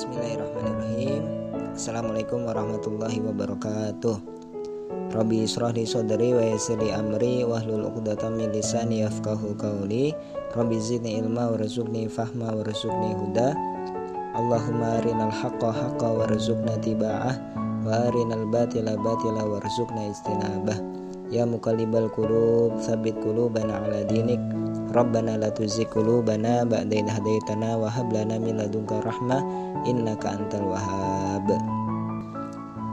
Bismillahirrahmanirrahim. Assalamualaikum warahmatullahi wabarakatuh. Rabbi israh li sadri wa yassir li amri wahlul 'uqdatam min lisani yafqahu qawli. Rabbi zidni ilma warzuqni fahma warzuqni huda. Allahumma arinal haqqa haqqa warzuqna tiba'ah. Wa arinal batila batila warzuqna istinabah Ya muqallibal qulub tsabbit qulubana ala dinik Rabbana la tuzigh qulubana ba'da hadaitana lana min antal.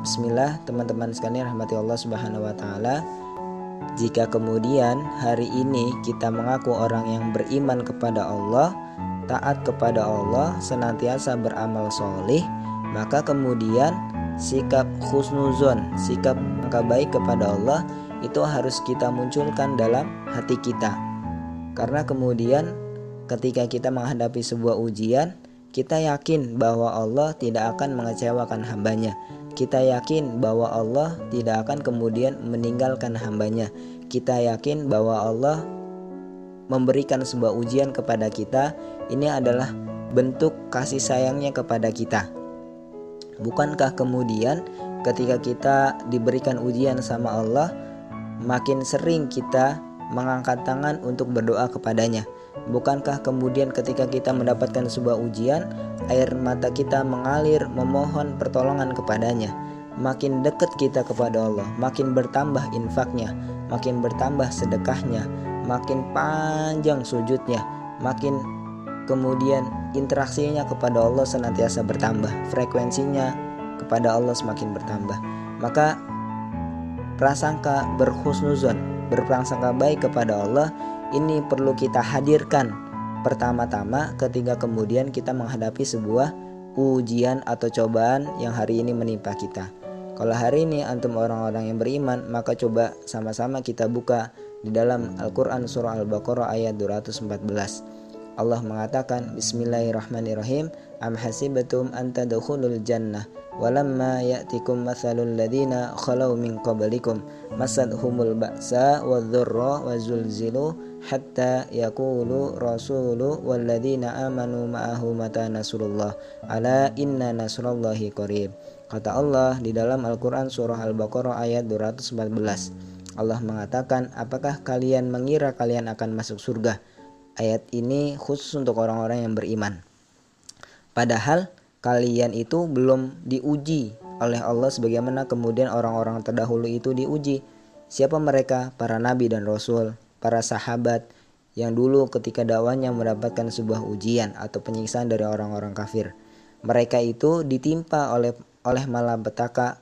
Bismillah, teman-teman sekalian rahmati Allah Subhanahu wa taala. Jika kemudian hari ini kita mengaku orang yang beriman kepada Allah, taat kepada Allah, senantiasa beramal solih, maka kemudian sikap khusnuzon, sikap angka baik kepada Allah itu harus kita munculkan dalam hati kita karena kemudian ketika kita menghadapi sebuah ujian, kita yakin bahwa Allah tidak akan mengecewakan hambanya. Kita yakin bahwa Allah tidak akan kemudian meninggalkan hambanya. Kita yakin bahwa Allah memberikan sebuah ujian kepada kita. Ini adalah bentuk kasih sayangnya kepada kita. Bukankah kemudian ketika kita diberikan ujian sama Allah, makin sering kita mengangkat tangan untuk berdoa kepadanya. Bukankah kemudian ketika kita mendapatkan sebuah ujian, air mata kita mengalir memohon pertolongan kepadanya. Makin dekat kita kepada Allah, makin bertambah infaknya, makin bertambah sedekahnya, makin panjang sujudnya, makin kemudian interaksinya kepada Allah senantiasa bertambah, frekuensinya kepada Allah semakin bertambah. Maka prasangka berhusnuzon berprasangka baik kepada Allah ini perlu kita hadirkan pertama-tama ketika kemudian kita menghadapi sebuah ujian atau cobaan yang hari ini menimpa kita. Kalau hari ini antum orang-orang yang beriman, maka coba sama-sama kita buka di dalam Al-Qur'an surah Al-Baqarah ayat 214. Allah mengatakan Bismillahirrahmanirrahim. Am hasibatum an tadkhulul jannah? Walamma ya'tikum mathalul ladina khalau min qablikum. Masadhumul ba'sa wadh-dharra wa zulzilu hatta yaqulu rasulu walladina amanu ma'ahu mata nasrullah. Ala inna nasrullahi qarib. Kata Allah di dalam Al-Quran Surah Al-Baqarah ayat 214 Allah mengatakan apakah kalian mengira kalian akan masuk surga Ayat ini khusus untuk orang-orang yang beriman. Padahal kalian itu belum diuji oleh Allah sebagaimana kemudian orang-orang terdahulu itu diuji. Siapa mereka? Para nabi dan rasul, para sahabat yang dulu ketika dakwanya mendapatkan sebuah ujian atau penyiksaan dari orang-orang kafir. Mereka itu ditimpa oleh oleh malapetaka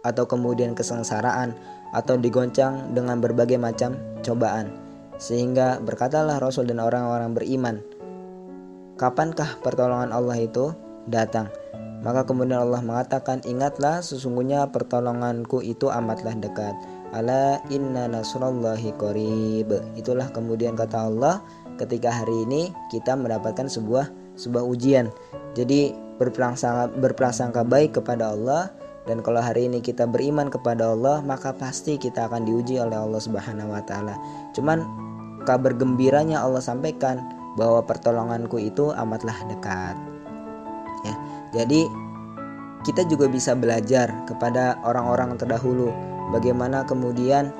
atau kemudian kesengsaraan atau digoncang dengan berbagai macam cobaan. Sehingga berkatalah Rasul dan orang-orang beriman, kapankah pertolongan Allah itu datang? Maka kemudian Allah mengatakan, ingatlah sesungguhnya pertolonganku itu amatlah dekat. Ala inna nasrullahi qarib. Itulah kemudian kata Allah ketika hari ini kita mendapatkan sebuah sebuah ujian. Jadi berprasangka berprasangka baik kepada Allah dan kalau hari ini kita beriman kepada Allah maka pasti kita akan diuji oleh Allah Subhanahu wa taala. Cuman kabar gembiranya Allah sampaikan bahwa pertolonganku itu amatlah dekat. Ya. Jadi kita juga bisa belajar kepada orang-orang terdahulu bagaimana kemudian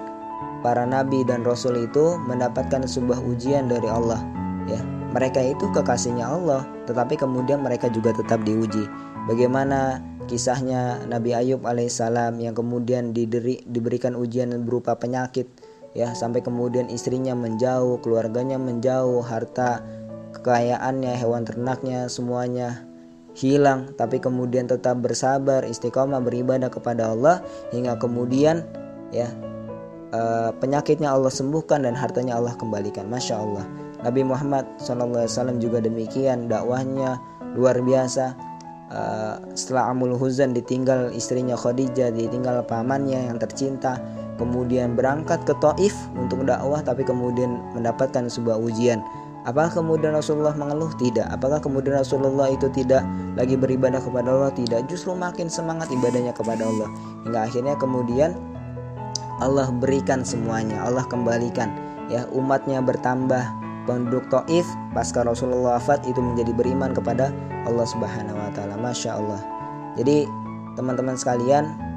para nabi dan rasul itu mendapatkan sebuah ujian dari Allah ya. Mereka itu kekasihnya Allah, tetapi kemudian mereka juga tetap diuji. Bagaimana kisahnya Nabi Ayub alaihissalam yang kemudian diberi, diberikan ujian berupa penyakit ya sampai kemudian istrinya menjauh, keluarganya menjauh, harta kekayaannya, hewan ternaknya semuanya hilang tapi kemudian tetap bersabar, istiqomah beribadah kepada Allah hingga kemudian ya uh, penyakitnya Allah sembuhkan dan hartanya Allah kembalikan. Masya Allah. Nabi Muhammad SAW juga demikian dakwahnya luar biasa. Uh, setelah Amul Huzan ditinggal istrinya Khadijah, ditinggal pamannya yang tercinta, kemudian berangkat ke Taif untuk dakwah tapi kemudian mendapatkan sebuah ujian. Apakah kemudian Rasulullah mengeluh? Tidak. Apakah kemudian Rasulullah itu tidak lagi beribadah kepada Allah? Tidak. Justru makin semangat ibadahnya kepada Allah. Hingga akhirnya kemudian Allah berikan semuanya. Allah kembalikan. Ya umatnya bertambah. Penduduk Taif pasca Rasulullah wafat itu menjadi beriman kepada Allah Subhanahu wa taala. Masya Allah. Jadi teman-teman sekalian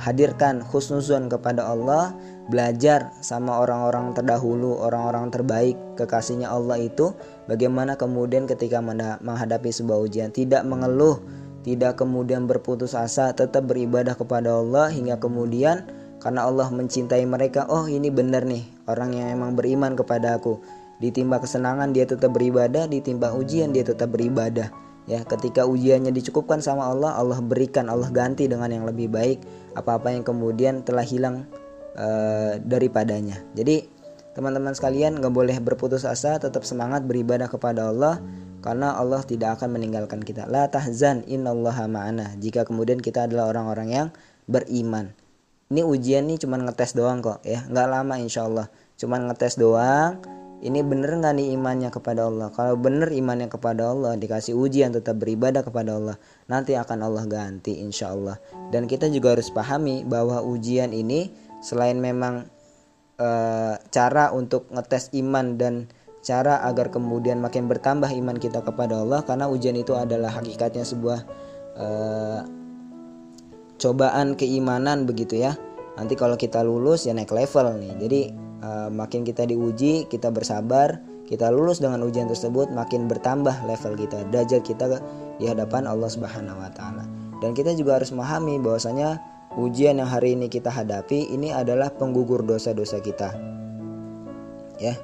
hadirkan khusnuzon kepada Allah, belajar sama orang-orang terdahulu, orang-orang terbaik kekasihnya Allah itu bagaimana kemudian ketika menghadapi sebuah ujian tidak mengeluh, tidak kemudian berputus asa, tetap beribadah kepada Allah hingga kemudian karena Allah mencintai mereka, oh ini benar nih orang yang memang beriman kepada aku. Ditimba kesenangan dia tetap beribadah, ditimba ujian dia tetap beribadah. Ya ketika ujiannya dicukupkan sama Allah Allah berikan Allah ganti dengan yang lebih baik. Apa-apa yang kemudian telah hilang uh, daripadanya. Jadi teman-teman sekalian nggak boleh berputus asa tetap semangat beribadah kepada Allah karena Allah tidak akan meninggalkan kita. La tahzan innallaha ma'ana. Jika kemudian kita adalah orang-orang yang beriman. Ini ujian nih cuman ngetes doang kok ya. Nggak lama insya Allah. Cuman ngetes doang ini bener nggak nih imannya kepada Allah? Kalau bener imannya kepada Allah dikasih ujian tetap beribadah kepada Allah nanti akan Allah ganti insya Allah. Dan kita juga harus pahami bahwa ujian ini selain memang e, cara untuk ngetes iman dan cara agar kemudian makin bertambah iman kita kepada Allah karena ujian itu adalah hakikatnya sebuah e, cobaan keimanan begitu ya. Nanti kalau kita lulus ya naik level nih. Jadi makin kita diuji kita bersabar kita lulus dengan ujian tersebut makin bertambah level kita derajat kita di hadapan Allah Subhanahu wa taala. Dan kita juga harus memahami bahwasanya ujian yang hari ini kita hadapi ini adalah penggugur dosa-dosa kita. Ya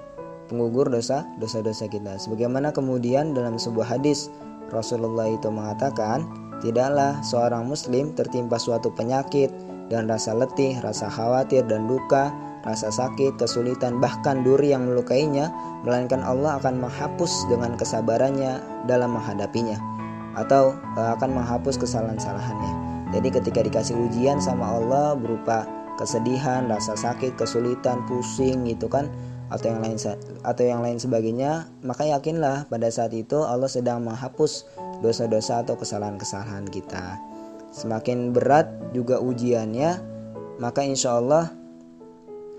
penggugur dosa dosa-dosa kita. Sebagaimana kemudian dalam sebuah hadis Rasulullah itu mengatakan tidaklah seorang muslim tertimpa suatu penyakit dan rasa letih, rasa khawatir dan duka rasa sakit, kesulitan, bahkan duri yang melukainya, melainkan Allah akan menghapus dengan kesabarannya dalam menghadapinya atau e, akan menghapus kesalahan-kesalahannya. Jadi ketika dikasih ujian sama Allah berupa kesedihan, rasa sakit, kesulitan, pusing gitu kan atau yang lain atau yang lain sebagainya, maka yakinlah pada saat itu Allah sedang menghapus dosa-dosa atau kesalahan-kesalahan kita. Semakin berat juga ujiannya, maka insya Allah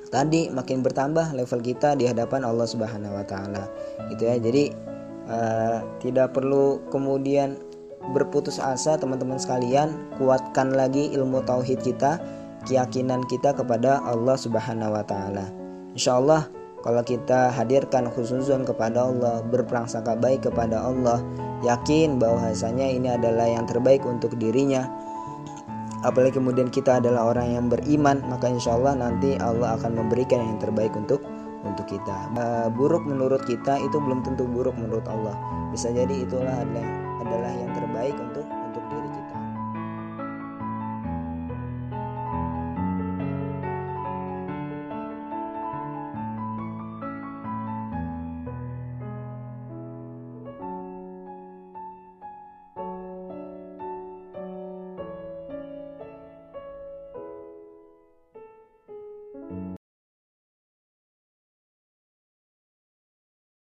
tadi makin bertambah level kita di hadapan Allah Subhanahu wa taala. Itu ya. Jadi uh, tidak perlu kemudian berputus asa teman-teman sekalian, kuatkan lagi ilmu tauhid kita, keyakinan kita kepada Allah Subhanahu wa taala. Insyaallah kalau kita hadirkan khususun kepada Allah, berprasangka baik kepada Allah, yakin bahwasanya ini adalah yang terbaik untuk dirinya, apalagi kemudian kita adalah orang yang beriman maka insya Allah nanti Allah akan memberikan yang terbaik untuk untuk kita. Buruk menurut kita itu belum tentu buruk menurut Allah. Bisa jadi itulah adalah adalah yang terbaik untuk